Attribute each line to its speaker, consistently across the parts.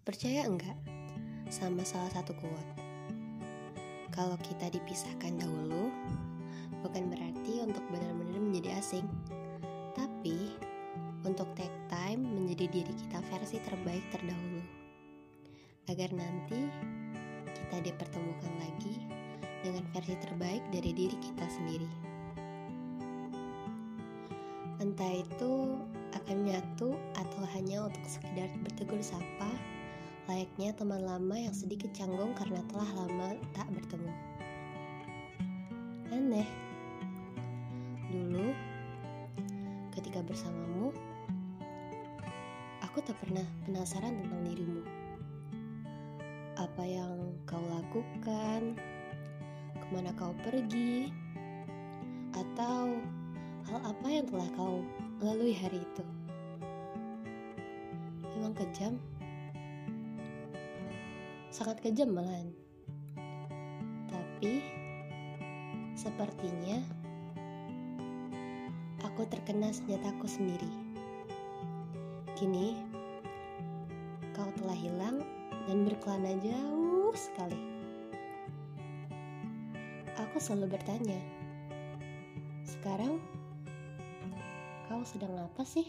Speaker 1: Percaya enggak sama salah satu quote? Kalau kita dipisahkan dahulu, bukan berarti untuk benar-benar menjadi asing, tapi untuk take time menjadi diri kita versi terbaik terdahulu, agar nanti kita dipertemukan lagi dengan versi terbaik dari diri kita sendiri. Entah itu akan nyatu atau hanya untuk sekedar bertegur sapa, layaknya teman lama yang sedikit canggung karena telah lama tak bertemu. Aneh. Dulu, ketika bersamamu, aku tak pernah penasaran tentang dirimu. Apa yang kau lakukan, ke mana kau pergi, atau hal apa yang telah kau lalui hari itu? Memang kejam, sangat kejam malahan. Tapi sepertinya aku terkena senjataku sendiri. Kini kau telah hilang dan berkelana jauh sekali. Aku selalu bertanya, sekarang Kau sedang apa sih?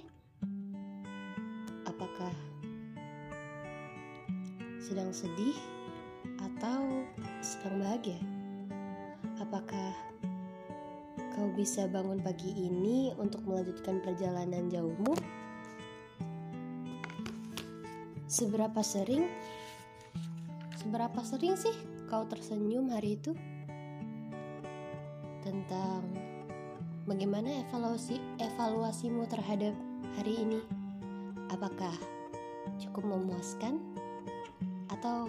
Speaker 1: Apakah sedang sedih atau sedang bahagia? Apakah kau bisa bangun pagi ini untuk melanjutkan perjalanan jauhmu? Seberapa sering? Seberapa sering sih kau tersenyum hari itu? Tentang Bagaimana evaluasi evaluasimu terhadap hari ini? Apakah cukup memuaskan atau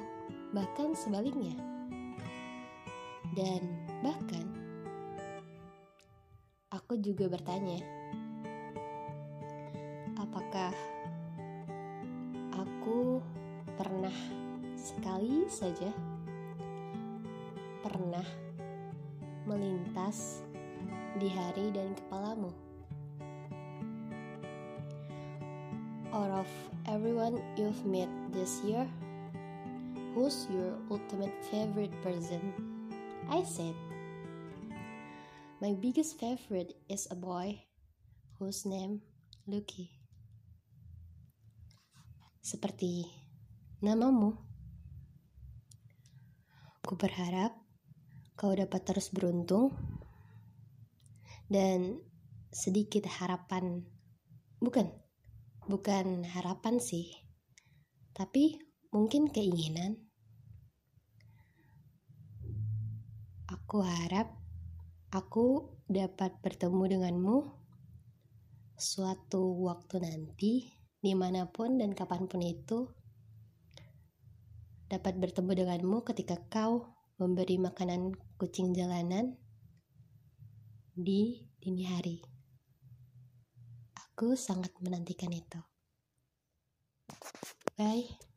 Speaker 1: bahkan sebaliknya? Dan bahkan aku juga bertanya, apakah aku pernah sekali saja pernah melintas di hari dan kepalamu. Out of everyone you've met this year, who's your ultimate favorite person? I said, My biggest favorite is a boy whose name Lucky. Seperti namamu. Ku berharap kau dapat terus beruntung dan sedikit harapan bukan bukan harapan sih tapi mungkin keinginan aku harap aku dapat bertemu denganmu suatu waktu nanti di mana pun dan kapan pun itu dapat bertemu denganmu ketika kau memberi makanan kucing jalanan di dini hari. Aku sangat menantikan itu. Bye.